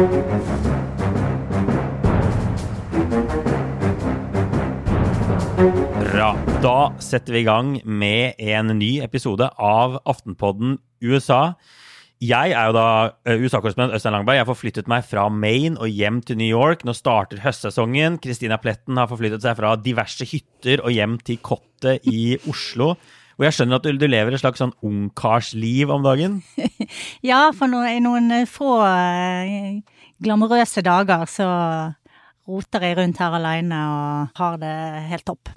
Bra. Da setter vi i gang med en ny episode av Aftenpodden USA. Jeg er jo da eh, USA-korrespondent Øystein Langberg. Jeg har forflyttet meg fra Maine og hjem til New York. Nå starter høstsesongen. Kristina Pletten har forflyttet seg fra diverse hytter og hjem til kottet i Oslo. Og jeg skjønner at du, du lever et slags sånn ungkarsliv om dagen? Ja, for no, i noen eh, få eh, glamorøse dager så roter jeg rundt her alene og har det helt topp.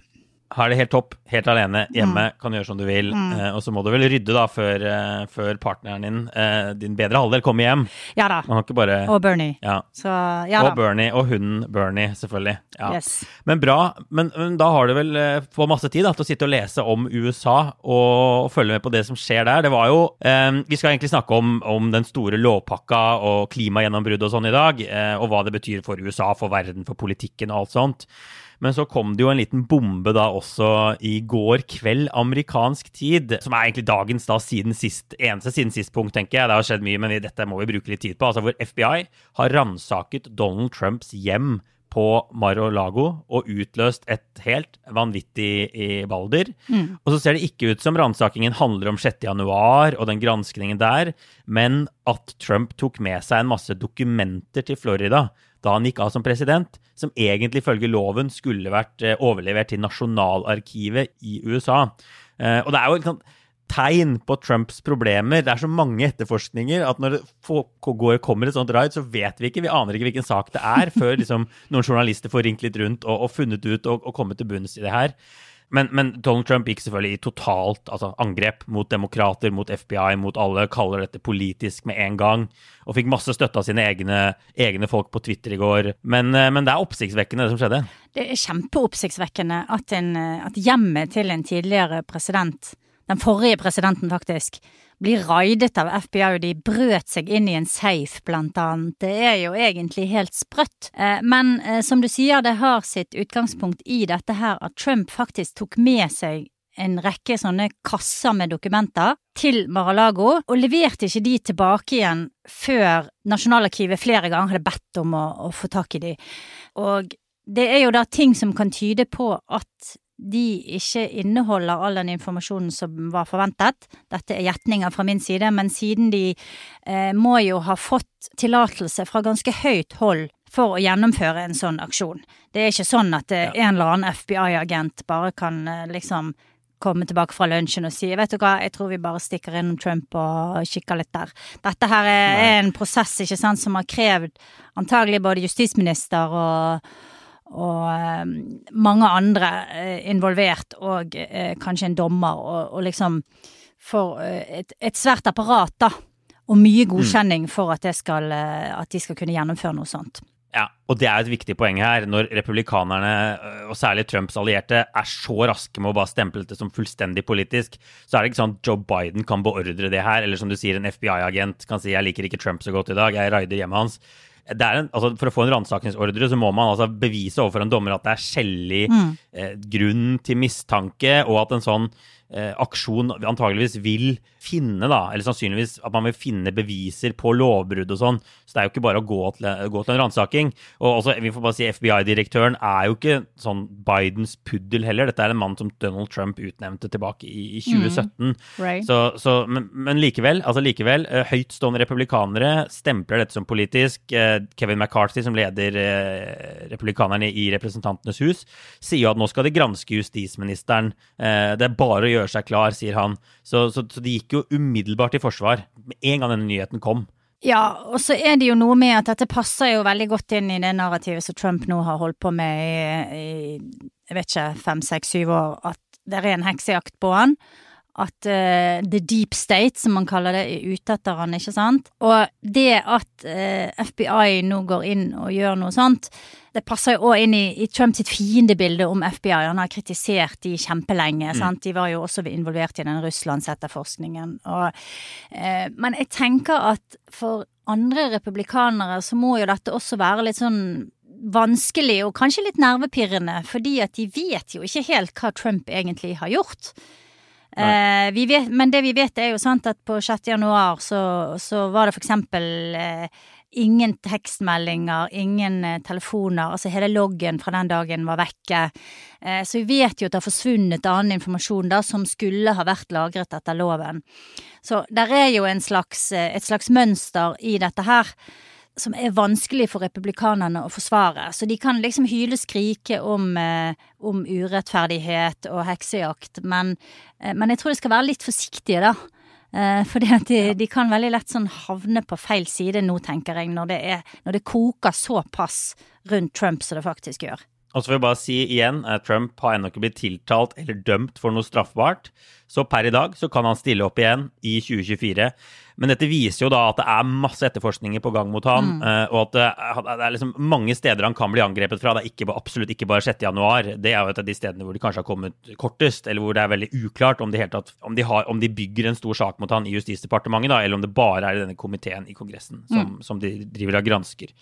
Har det helt topp, helt alene, hjemme, kan gjøre som du vil. Eh, og så må du vel rydde da før, eh, før partneren din, eh, din bedre halvdel, kommer hjem. Ja da. Bare Og Bernie. Ja. Så ja Og da. Bernie, og hunden Bernie, selvfølgelig. Ja. Yes. Men bra. Men, men da har du vel eh, fått masse tid da, til å sitte og lese om USA og, og følge med på det som skjer der. Det var jo eh, Vi skal egentlig snakke om, om den store lovpakka og klimagjennombruddet og sånn i dag, eh, og hva det betyr for USA, for verden, for politikken og alt sånt. Men så kom det jo en liten bombe da også i går kveld amerikansk tid, som er egentlig dagens da siden sist, eneste siden sist punkt, tenker jeg. Det har skjedd mye, men dette må vi bruke litt tid på. Altså hvor FBI har ransaket Donald Trumps hjem på Mar-a-Lago og utløst et helt vanvittig i balder. Og så ser det ikke ut som ransakingen handler om 6. januar og den granskningen der, men at Trump tok med seg en masse dokumenter til Florida da han gikk av som president, som egentlig ifølge loven skulle vært eh, overlevert til nasjonalarkivet i USA. Eh, og det er jo et tegn på Trumps problemer. Det er så mange etterforskninger at når det kommer et sånt raid, så vet vi ikke, vi aner ikke hvilken sak det er, før liksom, noen journalister får ringt litt rundt og, og funnet ut og, og kommet til bunns i det her. Men, men Donald Trump gikk selvfølgelig i totalt altså, angrep mot demokrater, mot FBI, mot alle, kaller dette politisk med en gang, og fikk masse støtte av sine egne, egne folk på Twitter i går. Men, eh, men det er oppsiktsvekkende, det som skjedde. Det er kjempeoppsiktsvekkende at, eh, at hjemmet til en tidligere president, den forrige presidenten faktisk, blir raidet av FBI, og de brøt seg inn i en safe, blant annet. Det er jo egentlig helt sprøtt. Eh, Men eh, som du sier, det har sitt utgangspunkt i dette her at Trump faktisk tok med seg en rekke sånne kasser med dokumenter til Mar-a-Lago, og leverte ikke de tilbake igjen før Nasjonalarkivet flere ganger hadde bedt om å, å få tak i de. Og det er jo da ting som kan tyde på at de ikke inneholder all den informasjonen som var forventet. Dette er gjetninger fra min side, men siden de eh, må jo ha fått tillatelse fra ganske høyt hold for å gjennomføre en sånn aksjon. Det er ikke sånn at eh, en eller annen FBI-agent bare kan eh, liksom komme tilbake fra lunsjen og si vet du hva, jeg tror vi bare stikker innom Trump og kikker litt der. Dette her er, er en prosess ikke sant, som har krevd antagelig både justisminister og og eh, mange andre eh, involvert, og eh, kanskje en dommer, og, og liksom for et, et svært apparat, da. Og mye godkjenning for at, det skal, at de skal kunne gjennomføre noe sånt. Ja, og det er et viktig poeng her. Når republikanerne, og særlig Trumps allierte, er så raske med å bare stemple det som fullstendig politisk, så er det ikke sånn at Joe Biden kan beordre det her, eller som du sier, en FBI-agent kan si 'jeg liker ikke Trump så godt i dag, jeg raider hjemmet hans'. En, altså For å få en ransakingsordre så må man altså bevise overfor en dommer at det er skjellig mm. eh, grunn til mistanke, og at en sånn aksjon antageligvis vil finne, da, eller sannsynligvis at man vil finne beviser på lovbrudd og sånn. Så det er jo ikke bare å gå til, gå til en ransaking. Og også, vi får bare si FBI-direktøren er jo ikke sånn Bidens puddel heller. Dette er en mann som Donald Trump utnevnte tilbake i, i 2017. Mm, right. så, så, men, men, likevel, altså likevel, uh, høytstående republikanere stempler dette som politisk. Uh, Kevin McCarthy, som leder republikanerne i Representantenes hus, sier jo at nå skal de granske justisministeren. det er bare å gjøre seg klar, sier han. Så, så, så de gikk jo umiddelbart i forsvar med en gang denne nyheten kom. Ja, og så er det jo noe med at dette passer jo veldig godt inn i det narrativet som Trump nå har holdt på med i, i jeg vet ikke, fem, seks, syv år, at det er en heksejakt på han at uh, the deep state, som man kaller det, er ute etter han, ikke sant. Og det at uh, eh, FBI nå går inn og gjør noe sånt, det passer jo òg inn i, i Trumps fiendebilde om FBI. Han har kritisert de kjempelenge, mm. sant. De var jo også involvert i den Russlandsetterforskningen. Og, eh, men jeg tenker at for andre republikanere så må jo dette også være litt sånn vanskelig og kanskje litt nervepirrende, fordi at de vet jo ikke helt hva Trump egentlig har gjort. Eh, vet, men det vi vet er jo sant at på 6. januar så, så var det eksempel eh, ingen tekstmeldinger, ingen eh, telefoner. Altså hele loggen fra den dagen var vekke. Eh, så vi vet jo at det har forsvunnet annen informasjon da som skulle ha vært lagret etter loven. Så der er jo slags, eh, et slags mønster i dette her som er vanskelig for republikanerne å forsvare. Så de kan liksom hyle skrike om, om urettferdighet og heksejakt, men, men, jeg tror de skal være litt forsiktige, da. Eh, for de, de, kan veldig lett sånn havne på feil side nå, tenker jeg, når det, er, når det koker såpass rundt Trump som det faktisk gjør. Og så vil jeg bare si igjen at Trump har ennå ikke blitt tiltalt eller dømt for noe straffbart. Så per i dag så kan han stille opp igjen i 2024. Men dette viser jo da at det er masse etterforskninger på gang mot ham, mm. Eh, og at det er, liksom mange steder han kan bli angrepet fra. Det er ikke, absolutt ikke bare 6. januar. Det er jo et av de stedene hvor de kanskje har kommet kortest, eller hvor det er veldig uklart om de, tatt, om de, har, om de bygger en stor sak mot han i Justisdepartementet, da, eller om det bare er i denne komiteen i Kongressen som, mm. som de driver og gransker.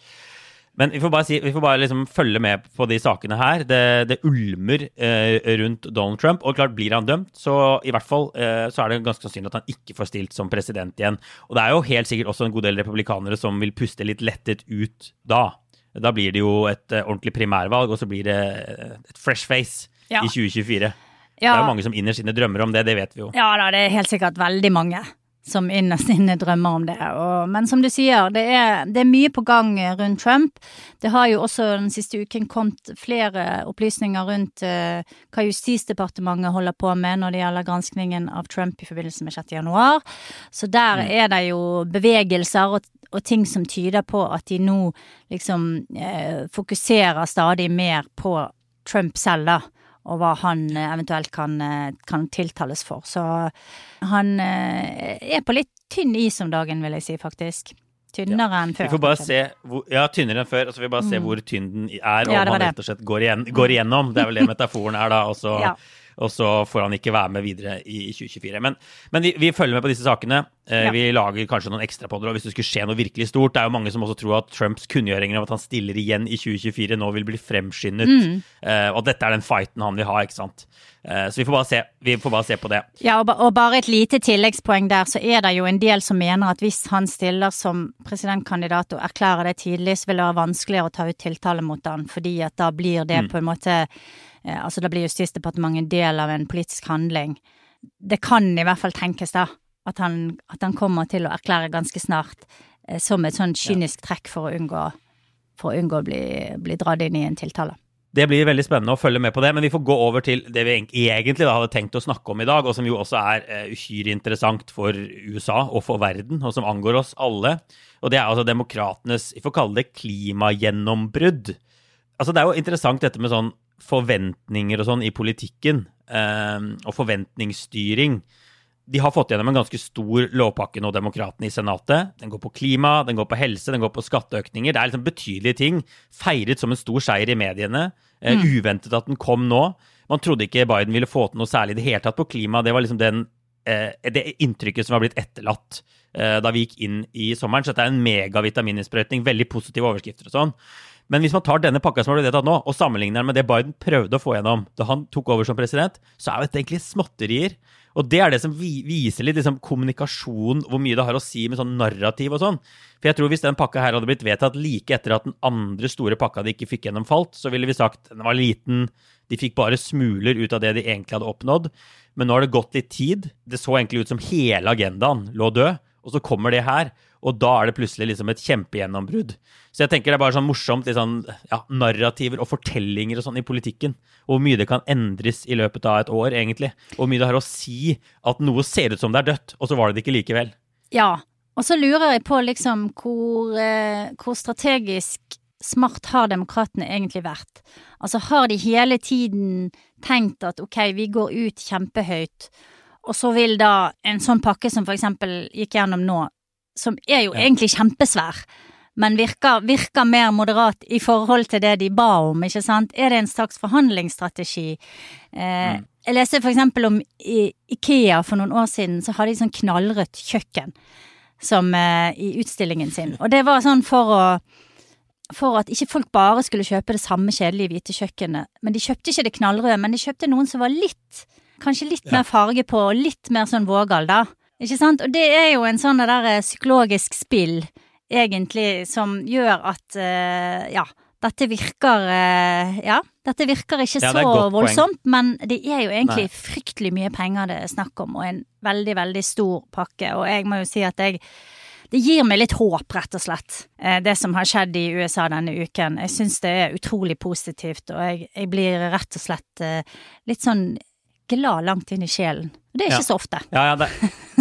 Men vi får bare, si, vi får bare liksom følge med på de sakene her. Det, det ulmer eh, rundt Donald Trump. Og klart, blir han dømt, så i hvert fall eh, så er det ganske sannsynlig at han ikke får stilt som president igjen. Og det er jo helt sikkert også en god del republikanere som vil puste litt lettet ut da. Da blir det jo et eh, ordentlig primærvalg, og så blir det uh, et fresh face ja. i 2024. Ja. Det er jo mange som innerst inne drømmer om det, det vet vi jo. Ja da, det er helt sikkert veldig mange som innerst inne drømmer om det. Og, men som du sier, det er, det er, mye på gang rundt Trump. Det har jo også den siste uken kommet flere opplysninger rundt uh, hva Justisdepartementet holder på med når det gjelder granskningen av Trump i forbindelse med 6. januar. Så der mm. er det jo bevegelser og, og, ting som tyder på at de nå liksom uh, fokuserer stadig mer på Trump selv, da og hva han eh, eventuelt kan, eh, kan, tiltales for. Så han eh, er på litt tynn is om dagen, vil jeg si, faktisk. Tynnere ja. enn før. Vi får bare se hvor, ja, tynnere enn før. Altså, vi bare se mm. hvor tynn den er, og ja, om han rett og slett går, igjen, går, igjennom. Det er vel det metaforen er, da. Og så ja og så får han ikke være med videre i 2024. Men, men vi, vi, følger med på disse sakene. Eh, ja. Vi lager kanskje noen ekstrapodder hvis det skulle skje noe virkelig stort. Det er jo mange som også tror at Trumps kunngjøringer av at han stiller igjen i 2024 nå vil bli fremskyndet. Mm. Eh, og dette er den fighten han vil ha, ikke sant. Eh, så vi får, bare se, vi får bare se på det. Ja, og, og bare et lite tilleggspoeng der, så er det jo en del som mener at hvis han stiller som presidentkandidat og erklærer det tidlig, så vil det være vanskeligere å ta ut tiltale mot han, fordi at da blir det mm. på en måte altså da blir Justisdepartementet en del av en politisk handling. Det kan i hvert fall tenkes, da, at han, at han kommer til å erklære ganske snart eh, som et sånn kynisk trekk for å unngå, for å, unngå å bli, bli dratt inn i en tiltale. Det blir veldig spennende å følge med på det, men vi får gå over til det vi egentlig hadde tenkt å snakke om i dag, og som jo også er uh, uhyre interessant for USA og for verden, og som angår oss alle. Og det er altså demokratenes, vi får kalle det klimagjennombrudd. Altså Det er jo interessant dette med sånn forventninger og sånn i politikken, eh, og forventningsstyring. De har fått gjennom en ganske stor lovpakke nå, Demokratene i Senatet. Den går på klima, den går på helse, den går på skatteøkninger. Det er liksom betydelige ting. Feiret som en stor seier i mediene. Eh, mm. Uventet at den kom nå. Man trodde ikke Biden ville få til noe særlig i det hele tatt på klima. Det var liksom den eh, det inntrykket som har blitt etterlatt eh, da vi gikk inn i sommeren. Så dette er en megavitamininnsprøytning, veldig positive overskrifter og sånn. Men hvis man tar denne pakka som har blitt vedtatt nå, og sammenligner den med det Biden prøvde å få gjennom da han tok over som president, så er jo dette egentlig småtterier. Og det er det som viser litt liksom, kommunikasjon, hvor mye det har å si med sånn narrativ og sånn. For jeg tror hvis den pakka her hadde blitt vedtatt like etter at den andre store pakka de ikke fikk gjennom, falt, så ville vi sagt den var liten, de fikk bare smuler ut av det de egentlig hadde oppnådd. Men nå har det gått litt tid. Det så egentlig ut som hele agendaen lå død. Og så kommer det her, og da er det plutselig liksom et kjempegjennombrudd. Så jeg tenker det er bare sånn morsomt sånn, ja, narrativer og fortellinger og sånn i politikken. Og hvor mye det kan endres i løpet av et år, egentlig. Og hvor mye det har å si at noe ser ut som det er dødt, og så var det det ikke likevel. Ja, og så lurer jeg på liksom hvor, eh, hvor strategisk smart har demokratene egentlig vært? Altså har de hele tiden tenkt at ok, vi går ut kjempehøyt, og så vil da en sånn pakke som for eksempel gikk gjennom nå, som er jo ja. egentlig kjempesvær, men virker, virker, mer moderat i forhold til det de ba om, ikke sant? Er det en slags forhandlingsstrategi? Eh, mm. Jeg leste for eksempel om Ikea for noen år siden, så hadde de sånn knallrødt kjøkken som eh, i utstillingen sin, og det var sånn for å for at ikke folk bare skulle kjøpe det samme kjedelige hvite kjøkkenet. Men de kjøpte ikke det knallrøde, men de kjøpte noen som var litt, kanskje litt ja. mer farge på, og litt mer sånn vågal, da. Ikke sant? Og det er jo en sånn der eh, psykologisk spill, egentlig, som gjør at, uh, ja, dette virker uh, Ja, dette virker ikke ja, så voldsomt, poeng. men det er jo egentlig Nei. fryktelig mye penger det er snakk om, og en veldig, veldig stor pakke. Og jeg må jo si at jeg det gir meg litt håp, rett og slett, eh, det som har skjedd i USA denne uken. Jeg syns det er utrolig positivt, og jeg, jeg, blir rett og slett eh, litt sånn glad langt inn i sjelen. Det er ikke ja. så ofte. Ja, ja, det,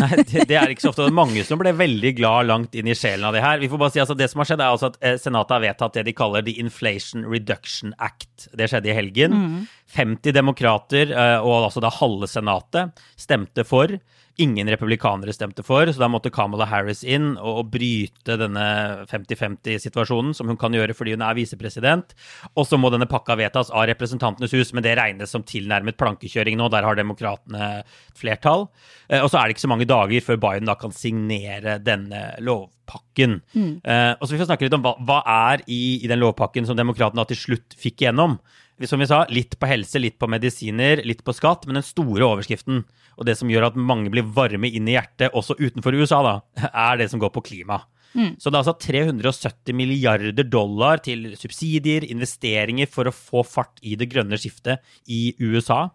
nei, det, det, er ikke så ofte. Det er mange som ble veldig glad langt inn i sjelen av det her. Vi får bare si altså, Det som har skjedd, er altså at eh, Senatet har vedtatt det de kaller The Inflation Reduction Act. Det skjedde i helgen. Mm. 50 demokrater, og altså da halve Senatet, stemte for ingen republikanere stemte for, så da måtte Kamala Harris inn og, bryte denne 50-50-situasjonen, som hun kan gjøre fordi hun er visepresident. Og så må denne pakka vedtas av Representantenes hus, men det regnes som tilnærmet plankekjøring nå. Der har demokratene flertall. Eh, og så er det ikke så mange dager før Biden da kan signere denne lovpakken. Mm. Eh, og så vil vi snakke litt om hva, hva er i, i den lovpakken som demokratene til slutt fikk igjennom som vi sa, litt på helse, litt på medisiner, litt på skatt, men den store overskriften, og det som gjør at mange blir varme inn i hjertet, også utenfor USA, da, er det som går på klima. Mm. Så det er altså 370 milliarder dollar til subsidier, investeringer, for å få fart i det grønne skiftet i USA.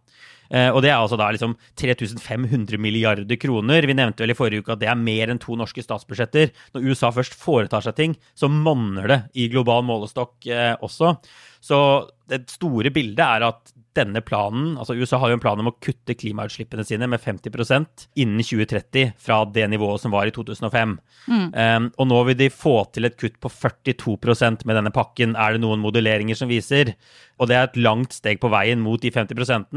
Eh, og det er altså da liksom 3500 milliarder kroner. Vi nevnte vel i forrige uke at det er mer enn to norske statsbudsjetter. Når USA først foretar seg ting, så monner det i global målestokk eh, også. Så det store bildet er at denne planen altså USA har jo en plan om å kutte klimautslippene sine med 50% innen 2030 fra det nivået som var i 2005. Mm. Um, og nå vil de få til et kutt på 42% med denne pakken, er det noen modelleringer som viser. Og det er et langt steg på veien mot de 50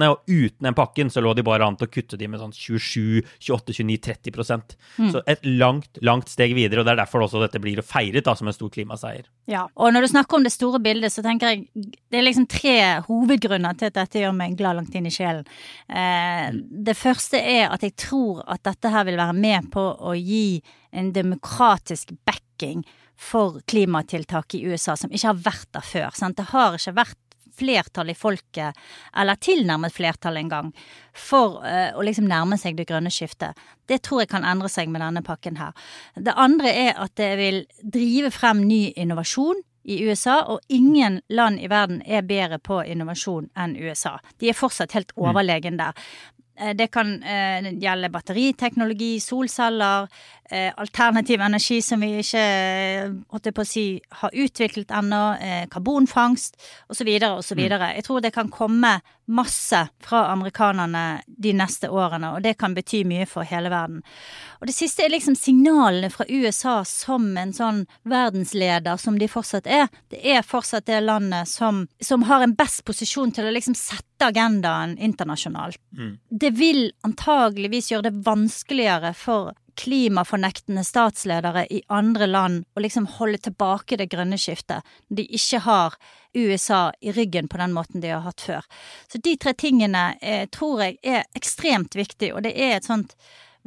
og uten den pakken så lå de bare an til å kutte de med sånn 27, 28, 29, 30 mm. Så et langt, langt steg videre, og det er derfor også dette blir feiret da, som en stor klimaseier. Ja, og når du snakker om det store bildet, så tenker jeg det er liksom tre hovedgrunner til at dette gjør meg glad langt inn i sjelen. Eh, det første er at jeg tror at dette her vil være med på å gi en demokratisk backing for klimatiltak i USA som ikke har vært der før. Sant? Det har ikke vært flertall i folket, eller tilnærmet flertall engang, for uh, å liksom nærme seg det grønne skiftet. Det tror jeg kan endre seg med denne pakken her. Det andre er at det vil drive frem ny innovasjon i USA, og ingen land i verden er bedre på innovasjon enn USA. De er fortsatt helt mm. overlegen der. Eh, det kan eh, gjelde batteriteknologi, solceller, eh, alternativ energi som vi ikke holdt på å si, har utviklet ennå, eh, karbonfangst osv. osv. Mm. Jeg tror det kan komme masse fra amerikanerne de neste årene, og det kan bety mye for hele verden. Og det siste er liksom signalene fra USA som en sånn verdensleder som de fortsatt er. Det er fortsatt det landet som, som har en best posisjon til å liksom sette agendaen internasjonalt. Mm. Det vil antageligvis gjøre det vanskeligere for klimafornektende statsledere i andre land å liksom holde tilbake det grønne skiftet, når de ikke har USA i ryggen på den måten de har hatt før. Så de tre tingene eh, tror jeg er ekstremt viktig, og det er et sånt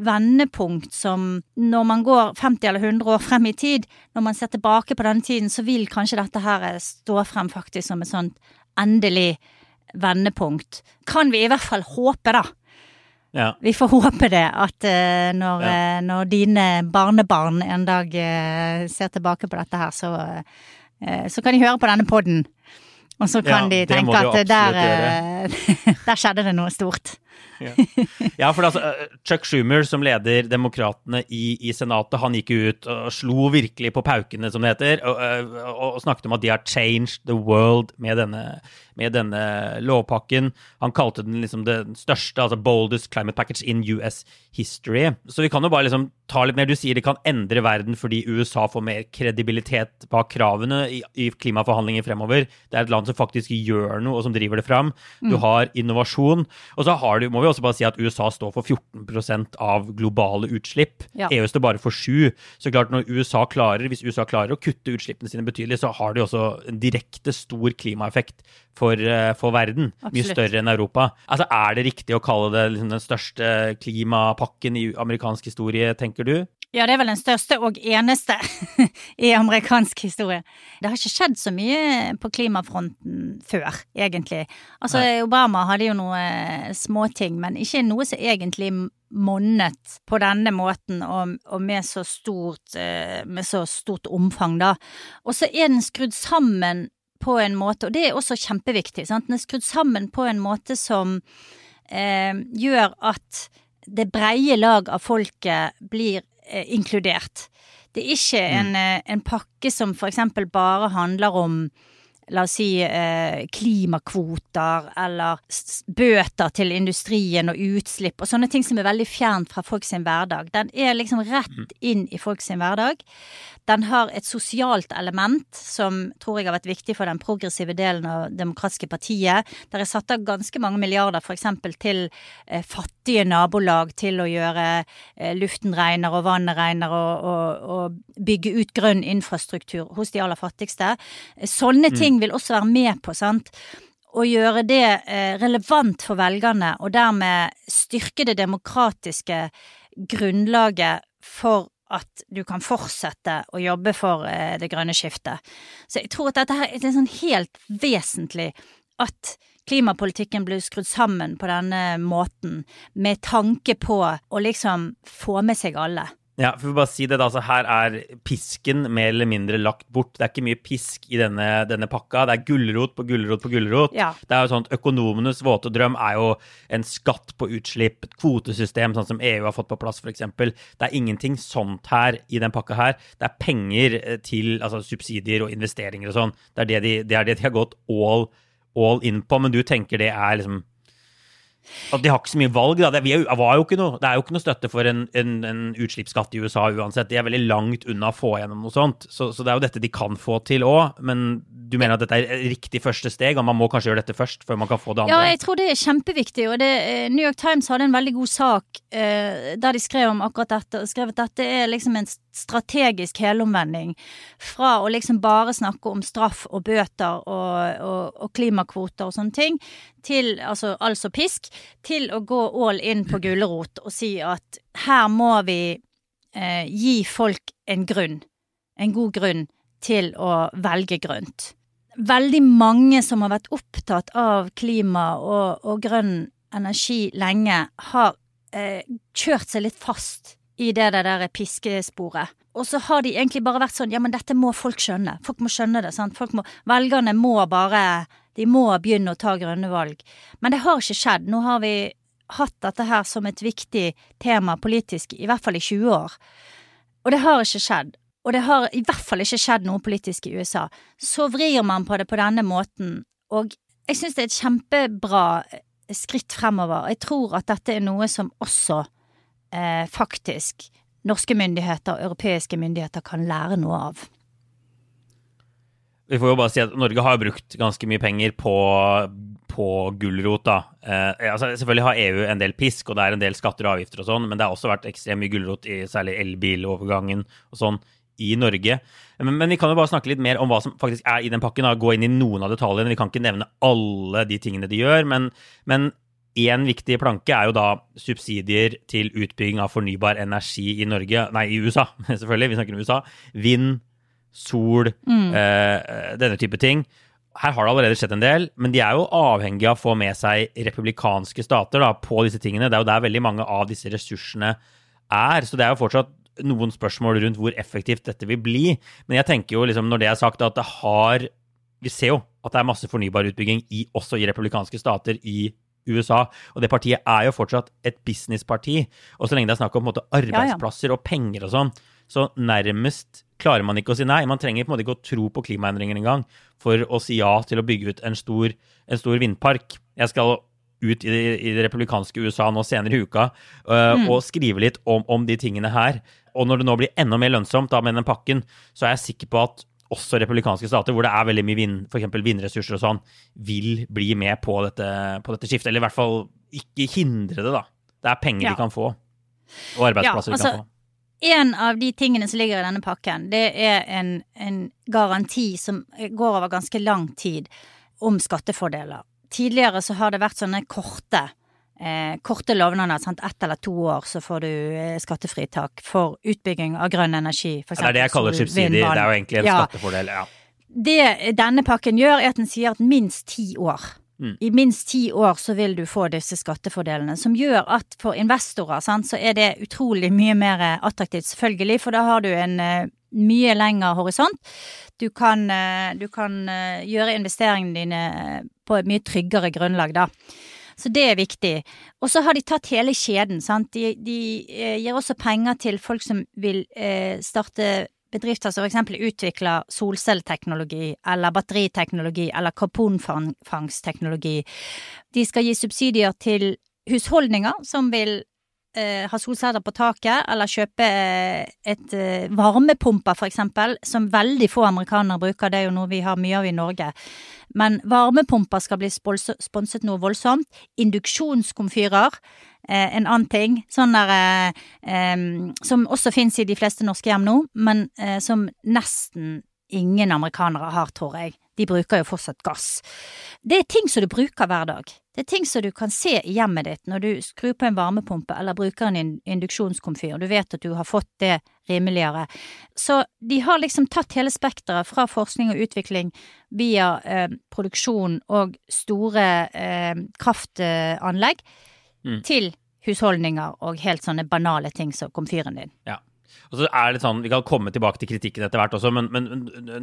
vendepunkt som når man går 50 eller 100 år frem i tid, når man ser tilbake på denne tiden, så vil kanskje dette her stå frem faktisk som et sånt endelig vendepunkt. Kan vi i hvert fall håpe, da. Ja. Vi får håpe det, at uh, når, Ja. uh, når dine barnebarn en dag uh, ser tilbake på dette her, så, så kan de høre på denne podden. Og så kan Ja, de tenke at der, uh, der skjedde det noe stort. Ja, for altså, eh, Chuck Schumer, som leder Demokratene i, i Senatet, han gikk ut og slo virkelig på paukene, som det heter, og, eh, og, og snakket om at de har changed the world med denne, med denne lovpakken. Han kalte den liksom den største, altså boldest climate package in US history. Så vi kan jo bare liksom ta litt mer. Du sier det kan endre verden fordi USA får mer kredibilitet bak kravene i, i klimaforhandlinger fremover. Det er et land som faktisk gjør noe, og som driver det fram. Du har innovasjon. Og så har du, må vi også bare si at USA står for 14% av globale utslipp. Ja. EU står bare for 7 Så klart når USA klarer, hvis USA klarer å kutte utslippene sine betydelig, så har de også en direkte stor klimaeffekt for, eh, for verden. Mye større enn Europa. Altså, Er det riktig å kalle det liksom den største klimapakken i amerikansk historie, tenker du? Ja, det er vel den største og eneste i amerikansk historie. Det har ikke skjedd så mye på klimafronten før, egentlig. Altså, Obama hadde jo noen småting, men ikke noe som egentlig monnet på denne måten og, og med, så stort, eh, med så stort omfang, da. Og så er den skrudd sammen på en måte, og det er også kjempeviktig, sant? den er skrudd sammen på en måte som eh, gjør at det breie lag av folket blir eh, inkludert. Det er ikke en, eh, en pakke som eksempel bare handler om La oss si eh, klimakvoter eller bøter til industrien og utslipp og sånne ting som er veldig fjernt fra folk sin hverdag. Den er liksom rett inn i folk sin hverdag. Den har et sosialt element som tror jeg har vært viktig for den progressive delen av demokratiske partiet. Der er satt av ganske mange milliarder f.eks. til eh, fattige nabolag til å gjøre eh, luften renere og vannet renere og, og, og bygge ut grønn infrastruktur hos de aller fattigste. Eh, Sånne ting vil også være med på, sant. Å gjøre det eh, relevant for velgerne, og dermed styrke det demokratiske grunnlaget for at du kan fortsette å jobbe for eh, det grønne skiftet. Så jeg tror at dette her er sånn helt vesentlig at klimapolitikken blir skrudd sammen på denne måten, med tanke på å liksom få med seg alle. Ja, for vi bare si det da, altså Her er pisken mer eller mindre lagt bort. Det er ikke mye pisk i denne, denne pakka. Det er gulrot på gulrot på gulrot. Ja. Det er jo sånn at Økonomenes våte drøm er jo en skatt på utslipp, et kvotesystem sånn som EU har fått på plass f.eks. Det er ingenting sånt her i den pakka her. Det er penger eh, til altså subsidier og investeringer og sånn. Det, det, de, det er det de har gått all, all in på. Men du tenker det er liksom at de har ikke så mye valg. Da. Det, var jo ikke noe, det er jo ikke noe støtte for en, en, en utslippsskatt i USA uansett. De er veldig langt unna å få gjennom noe sånt. Så, så det er jo dette de kan få til òg. Men du mener at dette er riktig første steg, og man må kanskje gjøre dette først før man kan få det andre? Ja, jeg tror det er kjempeviktig, og det, eh, New York Times hadde en veldig god sak eh, der de skrev om akkurat dette, og skrev at dette er liksom en strategisk helomvending fra å liksom bare snakke om straff og bøter og, og, og klimakvoter og sånne ting, til, altså, altså pisk, til å gå all in på gulrot og si at her må vi eh, gi folk en grunn, en god grunn til å velge grønt veldig mange som har vært opptatt av klima og, og grønn energi lenge, har eh, kjørt seg litt fast i det der, der piskesporet. Og så har de egentlig bare vært sånn ja, men dette må folk skjønne. Folk må skjønne det. sant? Må, velgerne må bare De må begynne å ta grønne valg. Men det har ikke skjedd. Nå har vi hatt dette her som et viktig tema politisk, i hvert fall i 20 år. Og det har ikke skjedd. Og det har i hvert fall ikke skjedd noe politisk i USA. Så vrir man på det på denne måten, og jeg syns det er et kjempebra eh, skritt fremover. Jeg tror at dette er noe som også eh, faktisk norske myndigheter og europeiske myndigheter kan lære noe av. Vi får jo bare si at Norge har brukt ganske mye penger på, på gulrot. Eh, altså, selvfølgelig har EU en del pisk, og det er en del skatter og avgifter og sånn, men det har også vært ekstremt mye gulrot i særlig elbilovergangen og sånn i Norge. Men, men, vi kan jo bare snakke litt mer om hva som faktisk er i den pakken. Da. Gå inn i noen av detaljene. Vi kan ikke nevne alle de tingene de gjør, men, men én viktig planke er jo da subsidier til utbygging av fornybar energi i Norge. Nei, i USA, selvfølgelig. Vi snakker om USA. Vind, sol, mm. eh, denne type ting. Her har det allerede skjedd en del, men de er jo avhengige av å få med seg republikanske stater da, på disse tingene. Det er jo der veldig mange av disse ressursene er. Så det er jo fortsatt noen spørsmål rundt hvor effektivt dette vil bli. Men jeg tenker jo liksom, når det er sagt, at det har Vi ser jo at det er masse fornybar utbygging i, også i republikanske stater i USA. Og det partiet er jo fortsatt et businessparti. Og så lenge det er snakk om måte, arbeidsplasser og penger og sånn, så nærmest klarer man ikke å si nei. Man trenger på en måte ikke å tro på klimaendringer engang for å si ja til å bygge ut en stor, en stor vindpark. Jeg skal ut i det, i det, republikanske USA nå senere i uka uh, mm. og skrive litt om, om, de tingene her. Og når det nå blir enda mer lønnsomt da med den pakken, så er jeg sikker på at også republikanske stater, hvor det er veldig mye vind, f.eks. vindressurser og sånn, vil bli med på dette, på dette, skiftet. Eller i hvert fall ikke hindre det, da. Det er penger ja. de kan få, og arbeidsplasser ja, altså, de kan få. En av de tingene som ligger i denne pakken, det er en, en garanti som går over ganske lang tid, om skattefordeler. Tidligere så har det vært sånne korte eh, korte lovnader. Sant? Ett eller to år så får du eh, skattefritak for utbygging av grønn energi. For eksempel, det er det jeg kaller subsidier. Det er jo egentlig en ja. skattefordel. ja. Det denne pakken gjør, er at den sier at minst ti år. Mm. I minst ti år så vil du få disse skattefordelene, som gjør at for investorer sant, så er det utrolig mye mer attraktivt, selvfølgelig, for da har du en uh, mye lengre horisont. Du kan, uh, du kan uh, gjøre investeringene dine på et mye tryggere grunnlag, da. Så det er viktig. Og så har de tatt hele kjeden, sant. De, de eh, gir også penger til folk som vil eh, starte bedrifter som f.eks. utvikler solcelleteknologi eller batteriteknologi eller karbonfangstteknologi. De skal gi subsidier til husholdninger som vil eh, ha solceller på taket, eller kjøpe eh, et eh, varmepumper, for eksempel, som veldig få amerikanere bruker. Det er jo noe vi har mye av i Norge. Men varmepumper skal bli sponset noe voldsomt. Induksjonskomfyrer, eh, en annen ting. Sånn der eh, Som også fins i de fleste norske hjem nå, men eh, som nesten ingen amerikanere har, tror jeg. De bruker jo fortsatt gass. Det er ting som du bruker hver dag. Det er ting som du kan se i hjemmet ditt når du skrur på en varmepumpe eller bruker en induksjonskomfyr. Du vet at du har fått det rimeligere. Så de har liksom tatt hele spekteret fra forskning og utvikling via eh, produksjon og store eh, kraftanlegg mm. til husholdninger og helt sånne banale ting som komfyren din. Ja. Og så er det sånn, Vi kan komme tilbake til kritikken etter hvert også, men, men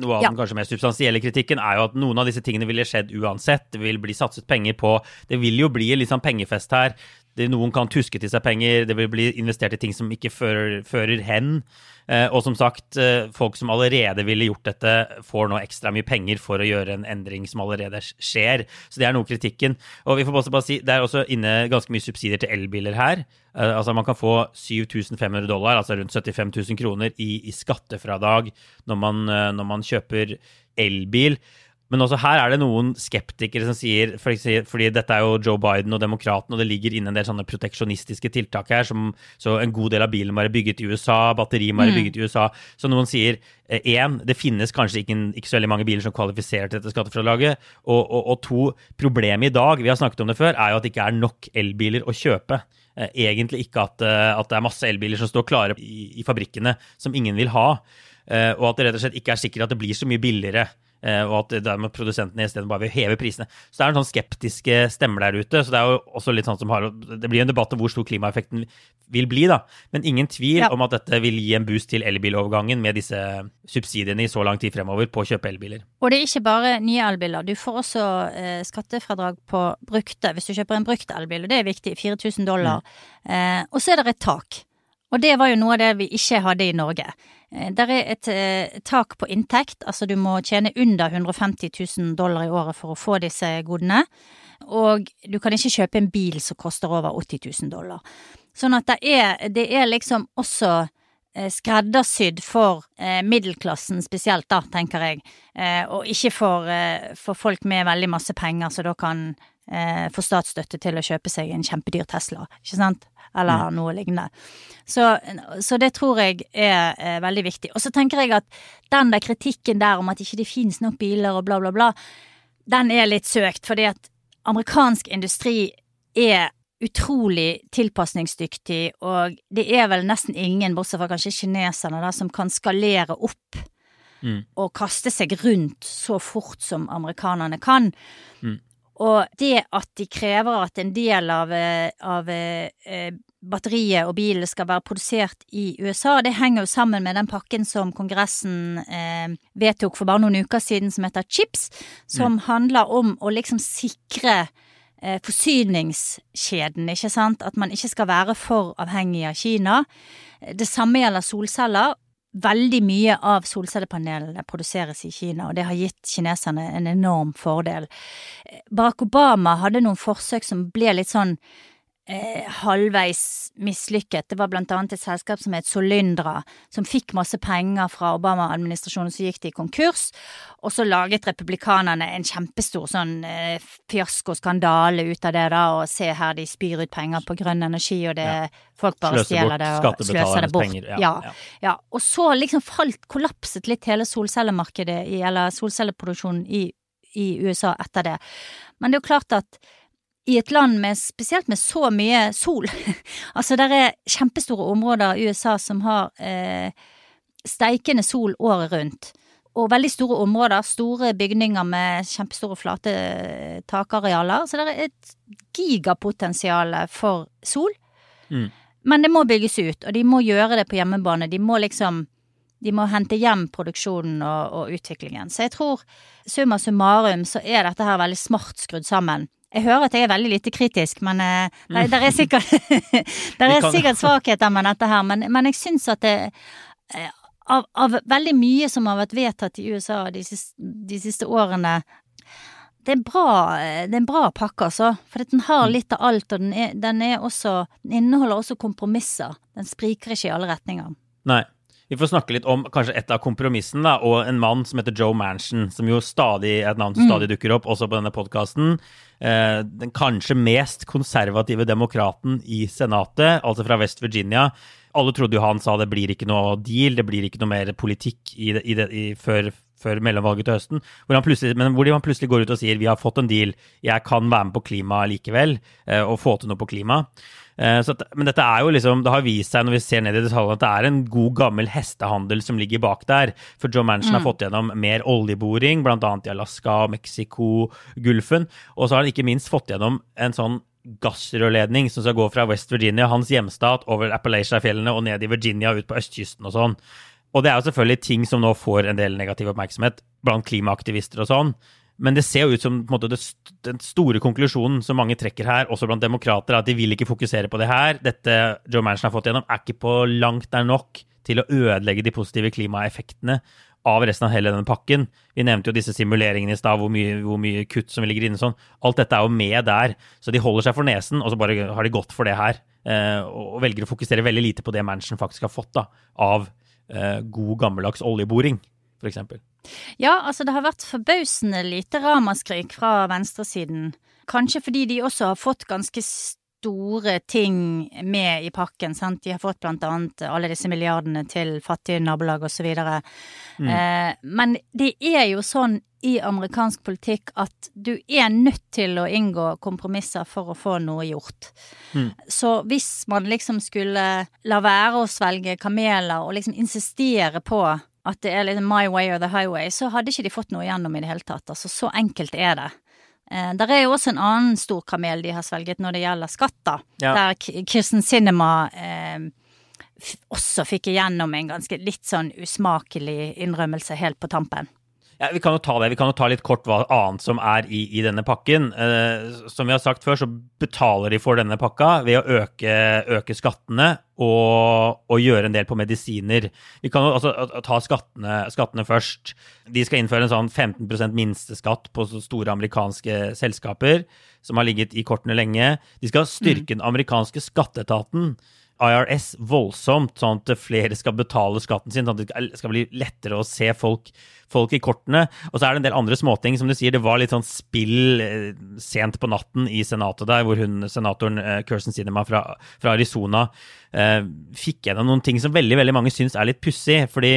noe av ja. den kanskje mer substansielle kritikken er jo at noen av disse tingene ville skjedd uansett. Det vil bli satset penger på. Det vil jo bli litt sånn pengefest her. Det, noen kan tuske til seg penger. Det vil bli investert i ting som ikke fører, fører hen. Eh, og som sagt, eh, folk som allerede ville gjort dette, får nå ekstra mye penger for å gjøre en endring som allerede skjer. Så det er noe kritikken. Og vi får også bare si, det er også inne ganske mye subsidier til elbiler her. Eh, altså Man kan få 7500 dollar, altså rundt 75 000 kroner, i, i skattefradrag når man, når man kjøper elbil. Men også her er det noen skeptikere som sier Fordi dette er jo Joe Biden og demokratene, og det ligger inne en del sånne proteksjonistiske tiltak her. Som, så en god del av bilen må være bygget i USA, batteri må være mm. bygget i USA. Så noen sier én, eh, det finnes kanskje ikke, ikke, så veldig mange biler som kvalifiserer til dette skattefradraget. Og, og, og to, problemet i dag, vi har snakket om det før, er jo at det ikke er nok elbiler å kjøpe. Eh, egentlig ikke at, eh, at det er masse elbiler som står klare i, i fabrikkene som ingen vil ha. Og at det rett og slett ikke er sikkert at det blir så mye billigere og at dermed produsentene isteden bare vil heve prisene. Så det er en sånn skeptiske stemmer der ute. så Det er jo også litt sånn som har, det blir en debatt om hvor stor klimaeffekten vil bli. da. Men ingen tvil ja. om at dette vil gi en boost til elbilovergangen med disse subsidiene i så lang tid fremover på å kjøpe elbiler. Og det er ikke bare nye elbiler. Du får også eh, skattefradrag på brukte hvis du kjøper en brukt elbil, og det er viktig. 4000 dollar. Mm. Eh, og så er det et tak. Og det var jo noe av det vi ikke hadde i Norge. Eh, der er et eh, tak på inntekt, altså du må tjene under 150 000 dollar i året for å få disse godene. Og du kan ikke kjøpe en bil som koster over 80 000 dollar. Sånn at det er, det er liksom også eh, skreddersydd for middelklassen spesielt, da, tenker jeg. Og ikke for, for, folk med veldig masse penger, som da kan få statsstøtte til å kjøpe seg en kjempedyr Tesla, ikke sant? Eller mm. noe lignende. Så, så, det tror jeg er eh, veldig viktig. Og så tenker jeg at den der kritikken der om at ikke det finnes nok biler og bla, bla, bla, den er litt søkt, fordi at amerikansk industri er utrolig tilpasningsdyktig, og det er vel nesten ingen, bortsett fra kanskje kineserne, da, som kan skalere opp mm. og kaste seg rundt så fort som amerikanerne kan. Mm. Og det at de krever at en del av, av eh, batteriet og bilen skal være produsert i USA, det henger jo sammen med den pakken som Kongressen eh, vedtok for bare noen uker siden, som heter CHIPS, som mm. handler om å liksom sikre eh, forsyningskjeden, ikke sant? At man ikke skal være for avhengig av Kina. Det samme gjelder solceller. Veldig mye av solcellepanelene produseres i Kina, og det har gitt kineserne en enorm fordel. Barack Obama hadde noen forsøk som ble litt sånn eh, halvveis mislykket. Det var blant annet et selskap som het Solyndra, som fikk masse penger fra Obama-administrasjonen, så gikk de konkurs. Og så laget republikanerne en kjempestor sånn eh, fiaskoskandale ut av det, da, og se her, de spyr ut penger på grønn energi, og det ja. folk bare stjeler det og sløser det bort. Penger, ja, ja. ja, Og så liksom falt, kollapset litt hele solcellemarkedet, eller solcelleproduksjonen i, i USA etter det. Men det er jo klart at i et land med, spesielt med så mye sol. altså, det er kjempestore områder i USA som har eh, steikende sol året rundt. Og veldig store områder, store bygninger med kjempestore flate eh, takarealer. Så det er et gigapotensial for sol. Mm. Men det må bygges ut, og de må gjøre det på hjemmebane. De må liksom de må hente hjem produksjonen og, og utviklingen. Så jeg tror summa summarum så er dette her veldig smart skrudd sammen. Jeg hører at jeg er veldig lite kritisk, men uh, det, er sikkert, det er sikkert svakheter med dette her. Men, men jeg syns at det uh, av, av, veldig mye som har vært vedtatt i USA de siste, de siste årene det er, bra, det er en bra pakke, altså. For den har mm. litt av alt, og den, er, den, er også, den inneholder også kompromisser. Den spriker ikke i alle retninger. Nei. Vi får snakke litt om kanskje et av kompromissene, da, og en mann som heter Joe Manchin, som jo stadig er et navn som mm. stadig dukker opp, også på denne podkasten. Eh, den kanskje mest konservative demokraten i Senatet, altså fra West Virginia. Alle trodde jo han sa det blir ikke noe deal, det blir ikke noe mer politikk i det, i det, i, før, før mellomvalget til høsten. Hvor men hvor han plutselig går ut og sier vi har fått en deal, jeg kan være med på klima likevel, eh, og få til noe på klima. Eh, at, men dette er jo liksom, det har vist seg når vi ser ned i detaljene at det er en god gammel hestehandel som ligger bak der. For Joe Manchin mm. har fått gjennom mer oljeboring, bl.a. i Alaska, Mexico, Gulfen. Og så har han ikke minst fått gjennom en sånn gassrørledning som skal gå fra West Virginia, hans hjemstat, over Appalachia-fjellene og ned i Virginia ut på østkysten og sånn. Og det er jo selvfølgelig ting som nå får en del negativ oppmerksomhet blant klimaaktivister og sånn. Men det ser jo ut som måte, det, den store konklusjonen som mange trekker her, også blant demokrater, at de vil ikke fokusere på det her. Dette Joe Manchin har fått gjennom, er ikke på langt nær nok til å ødelegge de positive klimaeffektene av resten av hele denne pakken. Vi nevnte jo disse simuleringene i stad, hvor, hvor, mye kutt som ligger inne sånn. Alt dette er jo med der. Så de holder seg for nesen, og så bare har de gått for det her. Eh, og velger å fokusere veldig lite på det Manchin faktisk har fått da, av eh, god, gammeldags oljeboring, f.eks. Ja, altså det har vært forbausende lite ramaskrik fra venstresiden. Kanskje fordi de også har fått ganske store ting med i pakken. Sant? De har fått blant annet alle disse milliardene til fattige nabolag osv. Mm. Eh, men det er jo sånn i amerikansk politikk at du er nødt til å inngå kompromisser for å få noe gjort. Mm. Så hvis man liksom skulle la være å svelge kameler og liksom insistere på at det er litt my way or the highway, så hadde ikke de fått noe igjennom i det hele tatt. Altså, så enkelt er det. Eh, der er jo også en annen stor kamel de har svelget når det gjelder skatter, ja. der Kirsten Cinema eh, også fikk igjennom en ganske litt sånn usmakelig innrømmelse helt på tampen. Ja, Vi kan jo ta det. Vi kan jo ta litt kort hva annet som er i, i denne pakken. Eh, som vi har sagt før, så betaler de for denne pakka ved å øke, øke skattene og, og, gjøre en del på medisiner. Vi kan jo altså ta skattene, skattene først. De skal innføre en sånn 15% minsteskatt på så store amerikanske selskaper, som har ligget i kortene lenge. De skal styrke mm. den amerikanske skatteetaten IRS voldsomt, sånn at flere skal betale skatten sin, sånn at det skal bli lettere å se folk, folk i kortene. Og så er det en del andre småting. Som du sier, det var litt sånn spill eh, sent på natten i Senatet der, hvor hun, senatoren eh, Kirsten Sinema fra, fra Arizona eh, fikk gjennom noen ting som veldig, veldig mange syns er litt pussig. Fordi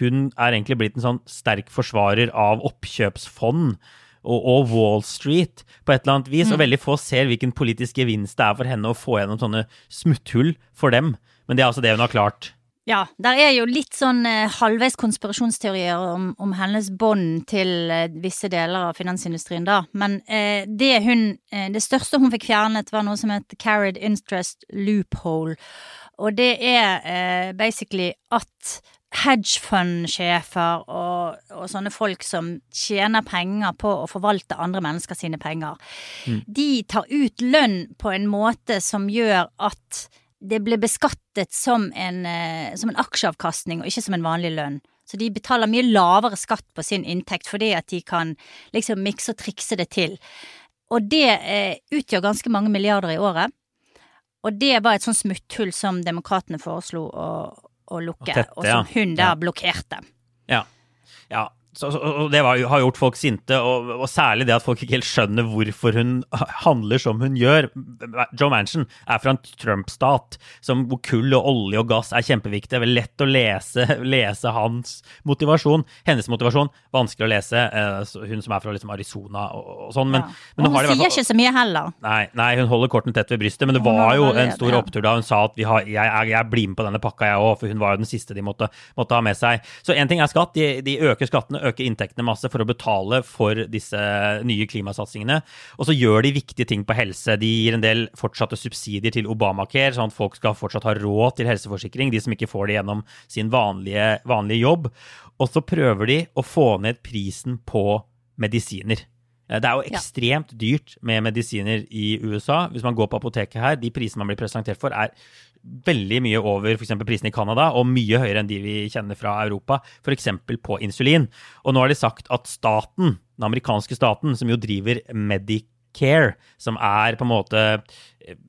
hun er egentlig blitt en sånn sterk forsvarer av oppkjøpsfond og, og, Wall Street på et eller annet vis. Mm. Og veldig få ser hvilken politisk gevinst det er for henne å få gjennom sånne smutthull for dem. Men det er altså det hun har klart. Ja, der er jo litt sånn eh, halvveis konspirasjonsteorier om, om hennes bånd til eh, visse deler av finansindustrien, da. Men eh, det hun eh, Det største hun fikk fjernet, var noe som het carried interest loophole. Og det er eh, basically at hedgefund-sjefer og, og, sånne folk som tjener penger på å forvalte andre mennesker sine penger, mm. de tar ut lønn på en måte som gjør at det blir beskattet som en, eh, som en aksjeavkastning og ikke som en vanlig lønn. Så de betaler mye lavere skatt på sin inntekt fordi at de kan liksom mikse og trikse det til. Og det eh, utgjør ganske mange milliarder i året. Og det var et sånt smutthull som demokratene foreslo å, å lukke, tette, og som hun da blokkerte. Ja. ja. Så, og det var, har gjort folk sinte, og, og, særlig det at folk ikke helt skjønner hvorfor hun handler som hun gjør. Joe Manchin er fra en Trump-stat hvor kull og olje og gass er kjempeviktig. Det er lett å lese, lese, hans motivasjon. Hennes motivasjon vanskelig å lese. Eh, hun som er fra liksom Arizona og, og sånn. Men, ja. men hun sier ikke så mye heller. Nei, nei, hun holder kortene tett ved brystet. Men det var jo en stor opptur da hun sa at har, jeg, jeg, jeg, blir med på denne pakka, jeg òg. For hun var jo den siste de måtte, måtte ha med seg. Så én ting er skatt. De, de øker skattene øke inntektene masse for å betale for disse nye klimasatsingene. Og så gjør de viktige ting på helse. De gir en del fortsatte subsidier til Obamacare, sånn at folk skal fortsatt ha råd til helseforsikring, de som ikke får det gjennom sin vanlige, vanlige jobb. Og så prøver de å få ned prisen på medisiner. Eh, det er jo ekstremt dyrt med medisiner i USA. Hvis man går på apoteket her, de prisene man blir presentert for, er veldig mye over f.eks. prisen i Canada, og mye høyere enn de vi kjenner fra Europa, f.eks. på insulin. Og nå har de sagt at staten, den amerikanske staten, som jo driver Medicare, som er på en måte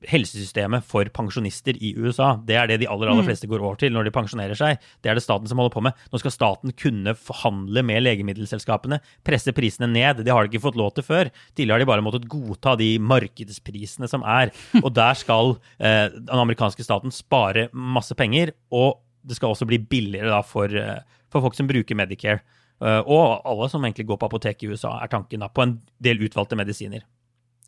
helsesystemet for pensjonister i USA. Det er det de aller, aller mm. fleste går over til når de pensjonerer seg. Det er det staten som holder på med. Nå skal staten kunne forhandle med legemiddelselskapene, presse prisene ned. Det har de ikke fått lov til før. Tidligere har de bare måttet godta de markedsprisene som er. Og der skal eh, den amerikanske staten spare masse penger, og det skal også bli billigere da for, eh, for folk som bruker Medicare. Uh, og alle som egentlig går på apotek i USA, er tanken da, på en del utvalgte medisiner.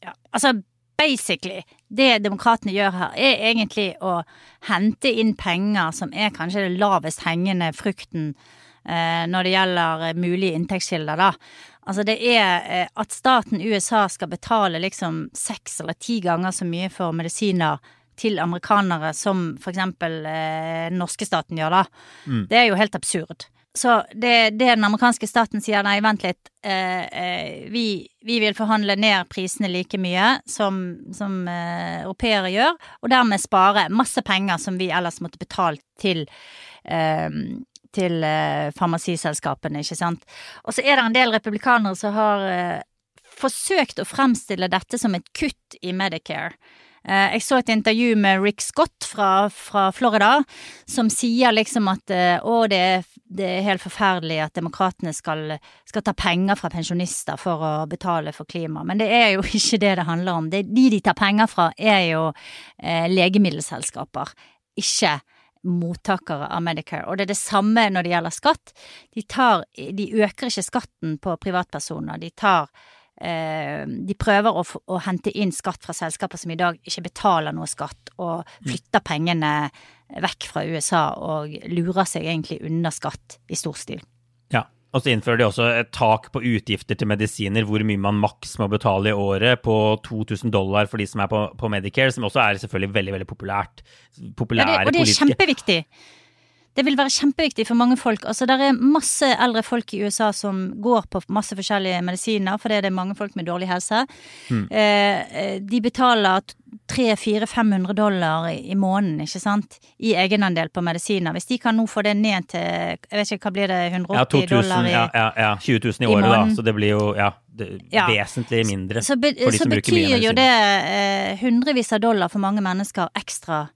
Ja, altså basically, det demokratene gjør her, er egentlig å hente inn penger som er kanskje det lavest hengende frukten eh, når det gjelder mulige inntektskilder, da. Altså det er eh, at staten USA skal betale liksom seks eller ti ganger så mye for medisiner til amerikanere som for eksempel eh, norske staten gjør, da. Mm. Det er jo helt absurd. Så det, det, den amerikanske staten sier, nei, vent litt, eh, eh, vi, vi, vil forhandle ned prisene like mye som, som eh, europeere gjør, og dermed spare masse penger som vi ellers måtte betalt til eh, til eh, farmasiselskapene, ikke sant. Og så er det en del republikanere som har eh, forsøkt å fremstille dette som et kutt i Medicare. Eh, jeg så et intervju med Rick Scott fra, fra Florida, som sier liksom at eh, å, det er, det er helt forferdelig at demokratene skal, skal, ta penger fra pensjonister for å betale for klima. Men det er jo ikke det det handler om. Det, de de tar penger fra, er jo eh, legemiddelselskaper, ikke mottakere av Medicare. Og det er det samme når det gjelder skatt. De, tar, de øker ikke skatten på privatpersoner. De tar de prøver å, å, hente inn skatt fra selskaper som i dag ikke betaler noe skatt, og mm. flytter pengene vekk fra USA og lurer seg egentlig unna skatt i stor stil. Ja, og så innfører de også et tak på utgifter til medisiner, hvor mye man maks må betale i året, på 2000 dollar for de som er på, på Medicare, som også er selvfølgelig veldig veldig populært. Populære ja, det, og det er politiske. kjempeviktig. Det vil være kjempeviktig for mange folk. Altså, det er masse eldre folk i USA som går på masse forskjellige medisiner fordi det er mange folk med dårlig helse. Mm. Eh, de betaler 300-400-500 dollar i måneden, ikke sant, i egenandel på medisiner. Hvis de kan nå få det ned til jeg vet ikke, hva blir det, 180 ja, 2000, dollar i ja, ja, ja, 20 000 i året, da. Så det blir jo ja, det, vesentlig mindre så be, for de som bruker mye medisiner. Så betyr jo det eh, hundrevis av dollar for mange mennesker ekstra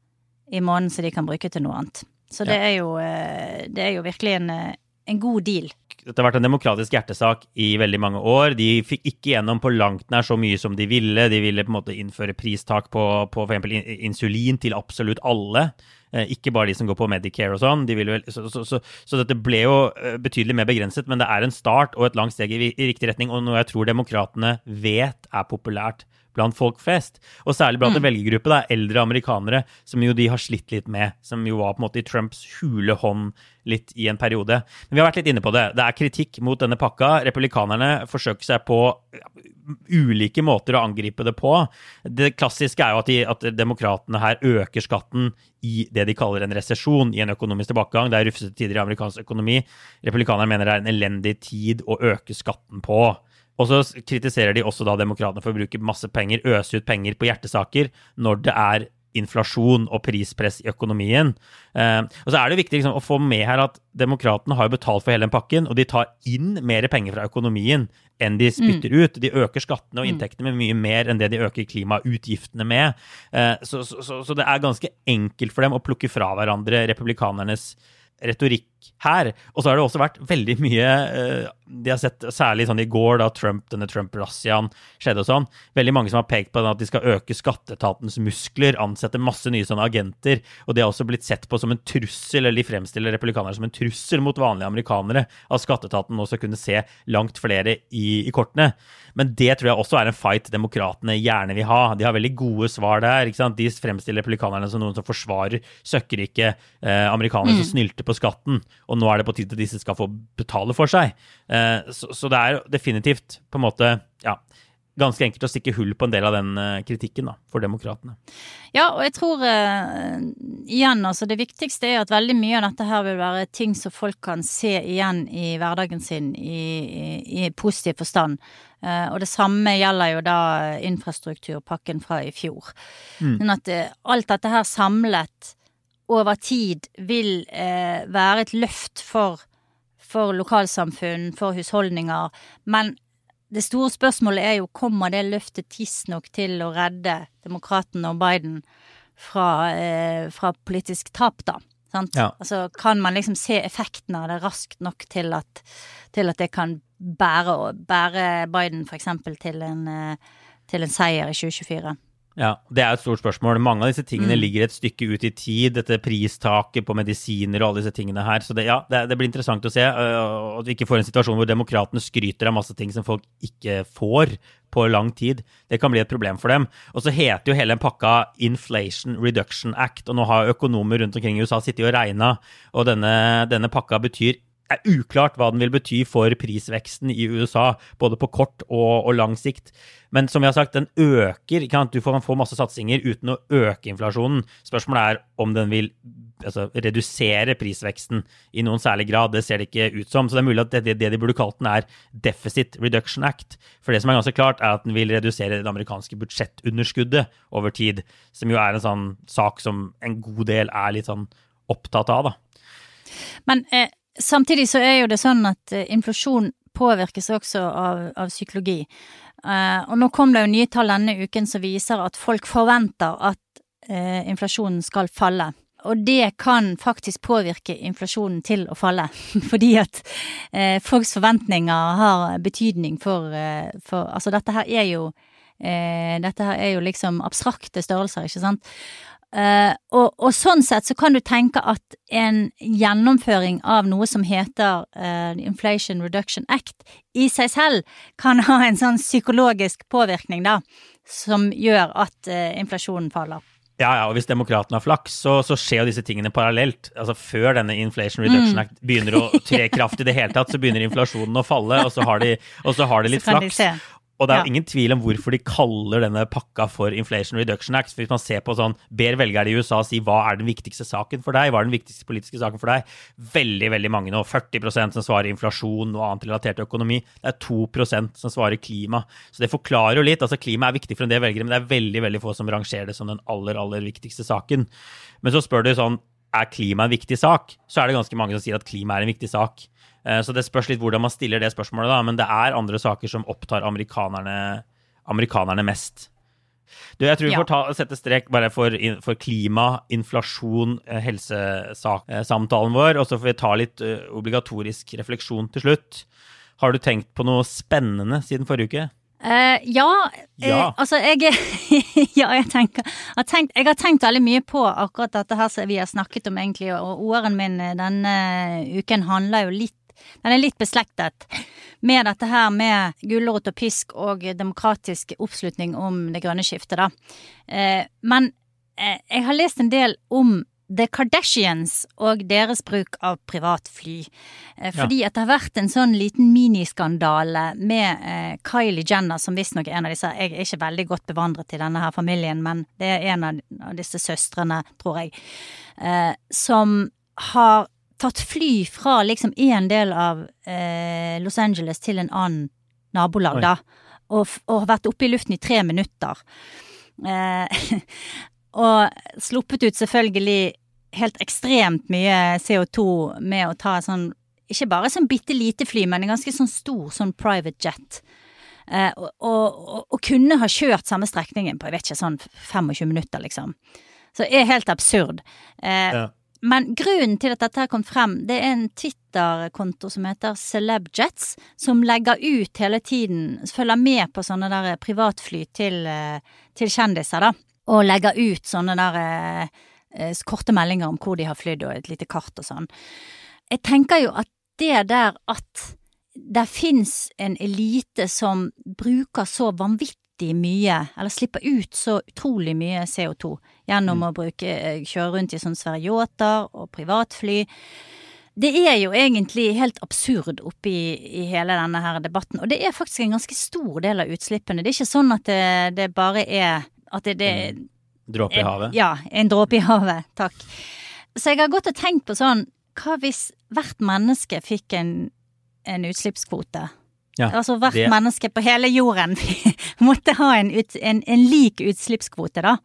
i måneden som de kan bruke til noe annet. Så det, er, jo, eh, det er jo virkelig en, eh, en god deal. Dette har vært en demokratisk hjertesak i veldig mange år. De fikk ikke gjennom på langt nær så mye som de ville. De ville på en måte innføre pristak på, på f.eks. insulin til absolutt alle. Eh, ikke bare de som går på Medicare og sånn. De så, så, så, så, dette ble jo betydelig mer begrenset, men det er en start og et langt steg i, i riktig retning, og noe jeg tror demokratene vet er populært blant folk flest. Og særlig blant mm. en velgergruppe, da, eldre amerikanere, som jo de har slitt litt med. Som jo var på en måte i Trumps hule hånd litt i en periode. Men vi har vært litt inne på det. Det er kritikk mot denne pakka. Republikanerne forsøker seg på ulike måter å angripe det på. Det klassiske er jo at, de, at demokratene her øker skatten i det de kaller en resesjon, i en økonomisk tilbakegang. Det er rufsete tider i amerikansk økonomi. Republikanerne mener det er en elendig tid å øke skatten på. Og så kritiserer de også da demokratene for å bruke masse penger, øse ut penger på hjertesaker når det er inflasjon og prispress i økonomien. Eh, og så er det viktig liksom, å få med her at demokratene har betalt for hele den pakken, og de tar inn mer penger fra økonomien enn de spytter mm. ut. De øker skattene og mm. inntektene med mye mer enn det de øker klimautgiftene med. Eh, så, så, så, så, det er ganske enkelt for dem å plukke fra hverandre republikanernes retorikk her. Og så har det også vært veldig mye uh, De har sett, særlig sånn i går, da Trump, denne Trump-razziaen skjedde og sånn, veldig mange som har pekt på at de skal øke skatteetatens muskler, ansette masse nye sånne agenter. Og det har også blitt sett på som en trussel, eller de fremstiller republikanere som en trussel mot vanlige amerikanere, at skatteetaten nå skal kunne se langt flere i, i kortene. Men det tror jeg også er en fight demokratene gjerne vil ha. De har veldig gode svar der. ikke sant? De fremstiller republikanerne som noen som forsvarer søkkrike eh, amerikanere mm. som snylter på skatten og nå er det på tide at disse skal få betale for seg. Eh, så, så, det er definitivt på en måte ja, ganske enkelt å stikke hull på en del av den eh, kritikken da, for demokratene. Ja, og jeg tror uh, igjen altså det viktigste er at veldig mye av dette her vil være ting som folk kan se igjen i hverdagen sin i, i, i positiv forstand. Uh, og det samme gjelder jo da infrastrukturpakken fra i fjor. Mm. Sånn at uh, alt dette her samlet over tid vil eh, være et løft for, for lokalsamfunn, for husholdninger. Men det store spørsmålet er jo kommer det løftet tidsnok til å redde demokratene og Biden fra, eh, fra politisk tap, da. Ja. Altså, kan man liksom se effekten av det raskt nok til at, til at det kan bære, bære Biden eksempel til en, eh, til en seier i 2024? Ja, Det er et stort spørsmål. Mange av disse tingene mm. ligger et stykke ut i tid. Dette pristaket på medisiner og alle disse tingene her. Så det, ja, det, det blir interessant å se. Uh, at vi ikke får en situasjon hvor demokratene skryter av masse ting som folk ikke får på lang tid. Det kan bli et problem for dem. Og så heter jo hele den pakka Inflation Reduction Act. Og nå har økonomer rundt omkring i USA sittet og regna, og denne, denne pakka betyr er uklart hva den vil bety for prisveksten i USA, både på kort og, og lang sikt. Men som vi har sagt, den øker. Du får få masse satsinger uten å øke inflasjonen. Spørsmålet er om den vil altså, redusere prisveksten i noen særlig grad. Det ser det ikke ut som. Så det er mulig at det, det de burde kalt den, er Deficit Reduction Act. For det som er ganske klart, er at den vil redusere det amerikanske budsjettunderskuddet over tid. Som jo er en sånn sak som en god del er litt sånn opptatt av, da. Men eh, Samtidig så er jo det sånn at eh, inflasjon påvirkes også av, av psykologi. Uh, og nå kom det jo nye tall denne uken som viser at folk forventer at uh, inflasjonen skal falle. Og det kan faktisk påvirke inflasjonen til å falle, fordi at uh, folks forventninger har betydning for, for Altså dette her er jo dette her er jo liksom abstrakte størrelser, ikke sant. Uh, og, og, sånn sett så kan du tenke at en gjennomføring av noe som heter uh, Inflation Reduction Act i seg selv kan ha en sånn psykologisk påvirkning, da, som gjør at uh, inflasjonen faller. Ja, ja, og hvis demokratene har flaks, så, så, skjer jo disse tingene parallelt. Altså Før denne Inflation Reduction mm. Act begynner å tre kraft i det hele tatt, så begynner inflasjonen å falle, og så har de, så har de litt flaks. De og det er jo ja. ingen tvil om hvorfor de kaller denne pakka for Inflation Reduction Act. For hvis man ser på sånn, ber velgerne i USA si hva er den viktigste saken for deg, hva er den viktigste politiske saken for deg, veldig veldig mange nå, 40 som svarer inflasjon og annet relatert til økonomi. Det er 2% som svarer klima. Så det forklarer jo litt. altså Klima er viktig for en del velgere, men det er veldig veldig få som rangerer det som den aller, aller viktigste saken. Men så spør du sånn, er klima en viktig sak? Så er det ganske mange som sier at klima er en viktig sak. Eh, så det spørs litt hvordan man stiller det spørsmålet, da. Men det er andre saker som opptar amerikanerne, amerikanerne mest. Du, jeg tror vi Ja. får ta, sette strek bare for, for klima, inflasjon, eh, helsesamtalen vår, og så får vi ta litt eh, obligatorisk refleksjon til slutt. Har du tenkt på noe spennende siden forrige uke? Uh, ja, ja. Uh, altså jeg Ja, jeg tenker har tenkt, Jeg har tenkt veldig mye på akkurat dette her som vi har snakket om, egentlig, og åren min eh, denne uken handler jo litt Den er litt beslektet med dette her med gulrot og pisk og demokratisk oppslutning om det grønne skiftet, da. Eh, men eh, jeg har lest en del om The Kardashians og deres bruk av privatfly. Eh, fordi at det har vært en sånn liten miniskandale med eh, Kylie Jenner, som visstnok er en av disse Jeg er ikke veldig godt bevandret i denne her familien, men det er en av, av disse søstrene, tror jeg, eh, som har tatt fly fra liksom en del av eh, Los Angeles til en annen nabolag, Oi. da. Og, og vært oppe i luften i tre minutter. Eh, og sluppet ut selvfølgelig helt ekstremt mye CO2 med å ta sånn Ikke bare sånn bitte lite fly, men en ganske sånn stor sånn private jet. Eh, og, og, og, og kunne ha kjørt samme strekningen på jeg vet ikke, sånn 25 minutter, liksom. Så det er helt absurd. Eh, Ja. Men grunnen til at dette har kommet frem, det er en Twitter-konto som heter Celebjets, som legger ut hele tiden, følger med på sånne der privatfly til, eh, til kjendiser, da. Og legger ut sånne der eh, eh, korte meldinger om hvor de har flydd og et lite kart og sånn. Jeg tenker jo at det der at det fins en elite som bruker så vanvittig mye, eller slipper ut så utrolig mye CO2 gjennom å bruke, eh, kjøre rundt i sånne svære yachter og privatfly. Det er jo egentlig helt absurd oppi i hele denne her debatten, og det er faktisk en ganske stor del av utslippene. Det er ikke sånn at det, det bare er at det, det Dråpe i havet? ja, en dråpe i havet, takk. Så jeg har gått og tenkt på sånn, hva hvis hvert menneske fikk en, en utslippskvote? Ja, altså hvert det- menneske på hele jorden måtte ha en, ut, en, en lik utslippskvote, da.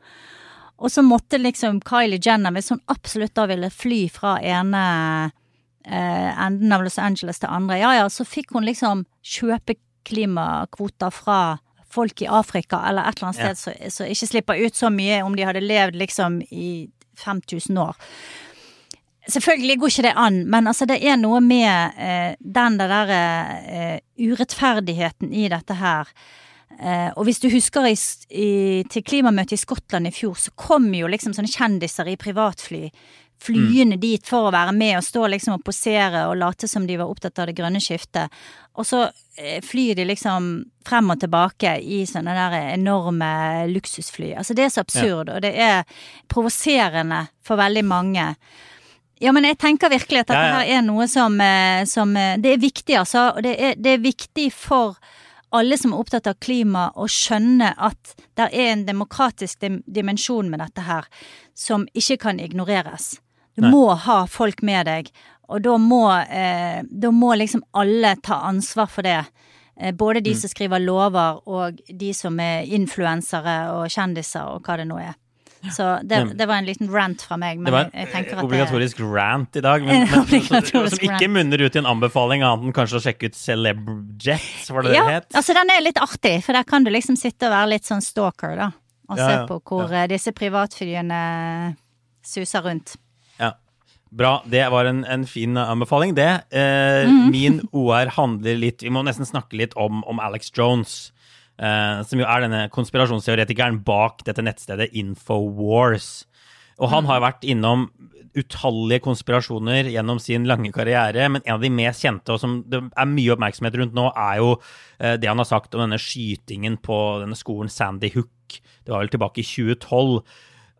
Og så måtte liksom Kylie Jenner, hvis hun absolutt da ville fly fra ene eh, enden av Los Angeles til andre, ja ja, så fikk hun liksom kjøpe klimakvoter fra folk i Afrika eller et eller annet Ja. sted som så ikke slipper ut så mye om de hadde levd liksom i 5000 år. Selvfølgelig går ikke det an, men altså det er noe med eh, den der eh, urettferdigheten i dette her. Eh, og hvis du husker i, i, til klimamøtet i Skottland i fjor, så kom jo liksom sånne kjendiser i privatfly flyende dit for å være med og stå liksom og posere og late som de var opptatt av det grønne skiftet. Og så eh, flyr de liksom frem og tilbake i sånne der enorme luksusfly. Altså det er så absurd, og det er provoserende for veldig mange. Ja, men jeg tenker virkelig at dette Ja, ja. her er noe som, eh, som eh, Det er viktig, altså. Og det er, det er viktig for alle som er opptatt av klima, å skjønne at det er en demokratisk dim dimensjon med dette her, som ikke kan ignoreres. Du Nei. må ha folk med deg, og da må, eh, da må liksom alle ta ansvar for det. Eh, både Mm. de som skriver lover, og de som er influensere og kjendiser, og hva det nå er. Så det, det var en liten rant fra meg, men Det var en eh, obligatorisk rant i dag, men, En men, som, som ikke munner ut i en anbefaling annet enn kanskje å sjekke ut Celebjets, var det ja, det het? altså den er litt artig, for der kan du liksom sitte og være litt sånn stalker, da. Og Ja, se på hvor ja. disse privatflyene suser rundt. Ja. Bra. Det var en, en fin anbefaling, det. Eh, mm. Min OR handler litt Vi må nesten snakke litt om, om Alex Jones. Eh, som jo er denne konspirasjonsteoretikeren bak dette nettstedet Infowars. Og han har vært innom utallige konspirasjoner gjennom sin lange karriere, men en av de mest kjente, og som det er mye oppmerksomhet rundt nå, er jo eh, det han har sagt om denne skytingen på denne skolen Sandy Hook. Det var vel tilbake i 2012.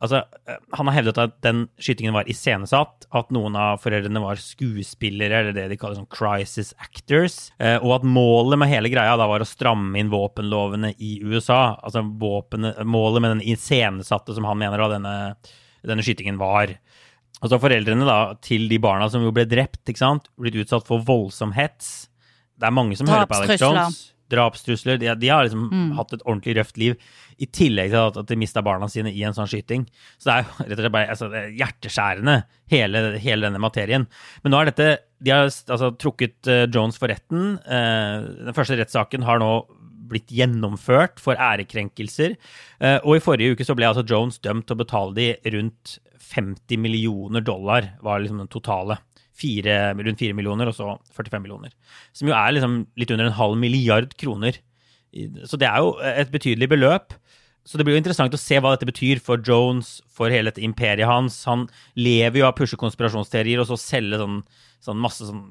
Altså, eh, han har hevdet at den skytingen var iscenesatt, at noen av foreldrene var skuespillere, eller det de kaller sånn crisis actors, eh, og at målet med hele greia da var å stramme inn våpenlovene i USA. Altså våpenet, målet med den iscenesatte som han mener da denne, denne skytingen var. Altså foreldrene da, til de barna som jo ble drept, ikke sant, blitt utsatt for voldsom hets. Det er mange som hører på Alex. Jones. Drapstrusler. De, de har liksom Mm. hatt et ordentlig røft liv, i tillegg til at, at de mista barna sine i en sånn skyting. Så det er jo rett og slett bare altså, er hjerteskjærende, hele, hele denne materien. Men nå er dette De har altså trukket eh, Jones for retten. Eh, den første rettssaken har nå blitt gjennomført for ærekrenkelser. Eh, og i forrige uke så ble altså Jones dømt til å betale de rundt 50 millioner dollar, var liksom den totale. Fire, rundt 4 millioner, og så 45 millioner. Som jo er liksom litt under en halv milliard kroner. Så det er jo et betydelig beløp. Så det blir jo interessant å se hva dette betyr for Jones, for hele dette imperiet hans. Han lever jo av å pushe konspirasjonsteorier og så selge sånn sånn masse sånn,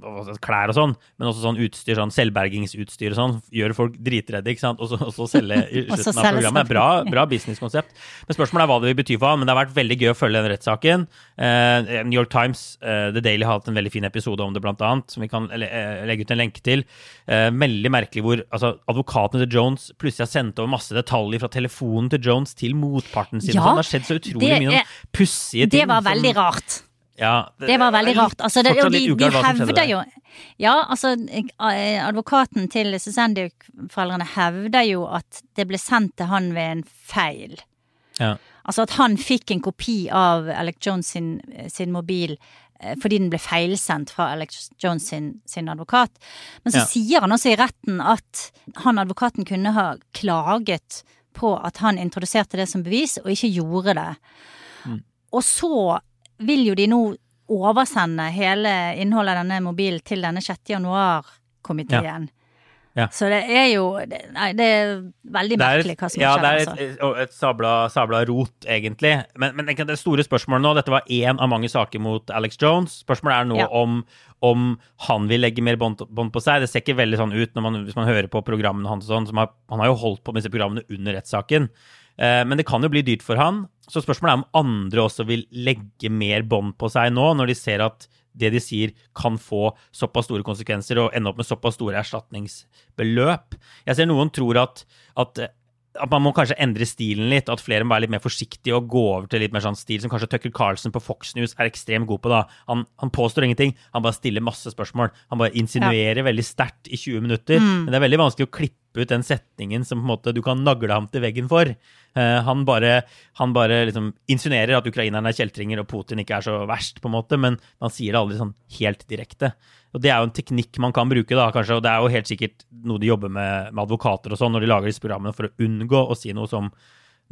klær og sånn, men også sånn utstyr, sånn selvbergingsutstyr og sånn, gjør folk dritredde, ikke sant, og så, og så selge i slutten av programmet. Bra, bra businesskonsept. Men spørsmålet er hva det vil bety for han, men det har vært veldig gøy å følge den rettssaken. Uh, New York Times, uh, The Daily har hatt en veldig fin episode om det, blant annet, som vi kan le legge ut en lenke til. Uh, veldig merkelig hvor altså, advokatene til Jones plutselig har sendt over masse detaljer fra telefonen til Jones til motparten sin. Ja, sånn. det har skjedd så utrolig mye pussige ting. Det var veldig som, rart. Ja, det, det, var veldig rart. Altså, det, de, de hevder jo Ja, altså Advokaten til Susendiuk-foreldrene hevder jo at det ble sendt til han ved en feil. Ja. Altså at han fikk en kopi av Alec Jones sin, sin mobil eh, fordi den ble feilsendt fra Alex Jones sin, sin advokat. Men så ja. sier han også i retten at han advokaten kunne ha klaget på at han introduserte det som bevis, og ikke gjorde det. Mm. Og så vil jo de nå oversende hele innholdet av denne mobilen til denne 6. januar-komiteen. Ja. Ja. Så det er jo Nei, det er veldig merkelig hva som ja, skjer. Ja, det er et, et, et sabla, sabla, rot, egentlig. Men, men, det store spørsmålet nå Dette var én av mange saker mot Alex Jones. Spørsmålet er nå ja. om, om, han vil legge mer bånd på seg. Det ser ikke veldig sånn ut man, hvis man hører på programmene hans. Sånn, har, han har jo holdt på med disse programmene under rettssaken. Eh, men det kan jo bli dyrt for han. Så spørsmålet er om andre også vil legge mer bånd på seg nå, når de ser at det de sier kan få såpass store konsekvenser og ende opp med såpass store erstatningsbeløp. Jeg ser noen tror at, at, at, man må kanskje endre stilen litt, at flere må være litt mer forsiktige og gå over til litt mer sånn stil som kanskje Tucker Carlson på Fox News er ekstremt god på. da. Han, han påstår ingenting, han bare stiller masse spørsmål. Han bare insinuerer ja. veldig sterkt i 20 minutter. Mm. Men det er veldig vanskelig å klippe ut den setningen som på en måte du kan nagle ham til veggen for. Uh, han bare, han bare liksom insinuerer at ukrainerne er kjeltringer og Putin ikke er så verst, på en måte, men han sier det aldri sånn helt direkte. Og Det er jo en teknikk man kan bruke, da, kanskje, og det er jo helt sikkert noe de jobber med med advokater og sånn når de lager disse programmene for å unngå å si noe som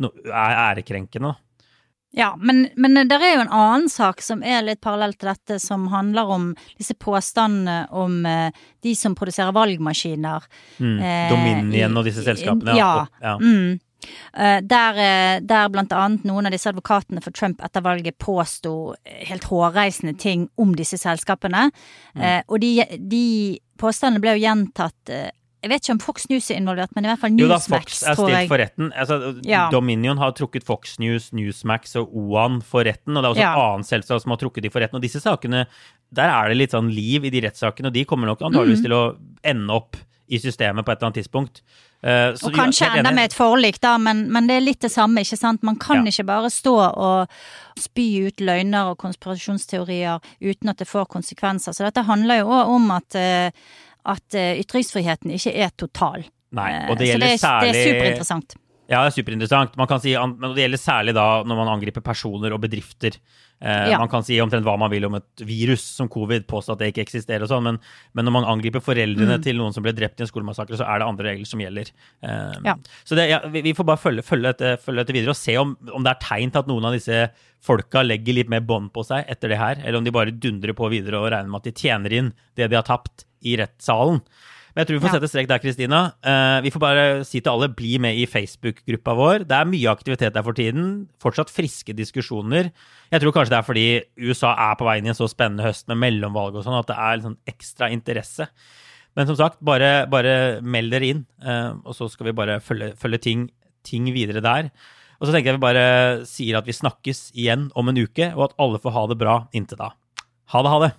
er ærekrenkende. da. Ja, men, men det er jo en annen sak som er litt parallell til dette, som handler om disse påstandene om eh, de som produserer valgmaskiner. Mm. Eh, Dominion og disse selskapene. Ja. ja. Mm. Uh, der, eh, der, blant annet noen av disse advokatene for Trump etter valget påsto helt hårreisende ting om disse selskapene. Mm. Og de, de påstandene ble jo gjentatt jeg vet ikke om Fox News er involvert, men i hvert fall Newsmax. Jo da, Fox er stilt for retten. Altså, ja. Dominion har trukket Fox News, Newsmax og OAN for retten, og det er også ja. et annet selskap som har trukket de for retten. Og disse sakene, der er det litt sånn liv i de rettssakene, og de kommer nok antageligvis mm. til å ende opp i systemet på et eller annet tidspunkt. Uh, og kanskje enda med et forlik, da, men, men, det er litt det samme, ikke sant. Man kan ja. ikke bare stå og spy ut løgner og konspirasjonsteorier uten at det får konsekvenser. Så dette handler jo òg om at uh, at uh, ytringsfriheten ikke er total. Nei, og det gjelder Så det, særlig det er superinteressant. Ja, det er superinteressant. Man kan si, men det gjelder særlig da når man angriper personer og bedrifter. Eh, ja. Man kan si omtrent hva man vil om et virus som covid, påstå at det ikke eksisterer og sånn, men, men, når man angriper foreldrene mm. til noen som ble drept i en skolemassakre, så er det andre regler som gjelder. Eh, ja. Så det, ja, vi, vi, får bare følge, følge, dette, følge, dette, videre og se om, om, det er tegn til at noen av disse folka legger litt mer bånd på seg etter det her, eller om de bare dundrer på videre og regner med at de tjener inn det de har tapt i rettssalen. Men jeg tror vi får sette strek der, Kristina. Uh, vi får bare si til alle, bli med i Facebook-gruppa vår. Det er mye aktivitet der for tiden. Fortsatt friske diskusjoner. Jeg tror kanskje det er fordi USA er på vei inn i en så spennende høst med mellomvalg og sånn, at det er sånn ekstra interesse. Men som sagt, bare, bare meld dere inn, uh, og så skal vi bare følge, følge ting, ting videre der. Og så tenker jeg vi bare sier at vi snakkes igjen om en uke, og at alle får ha det bra inntil da. Ha det, ha det!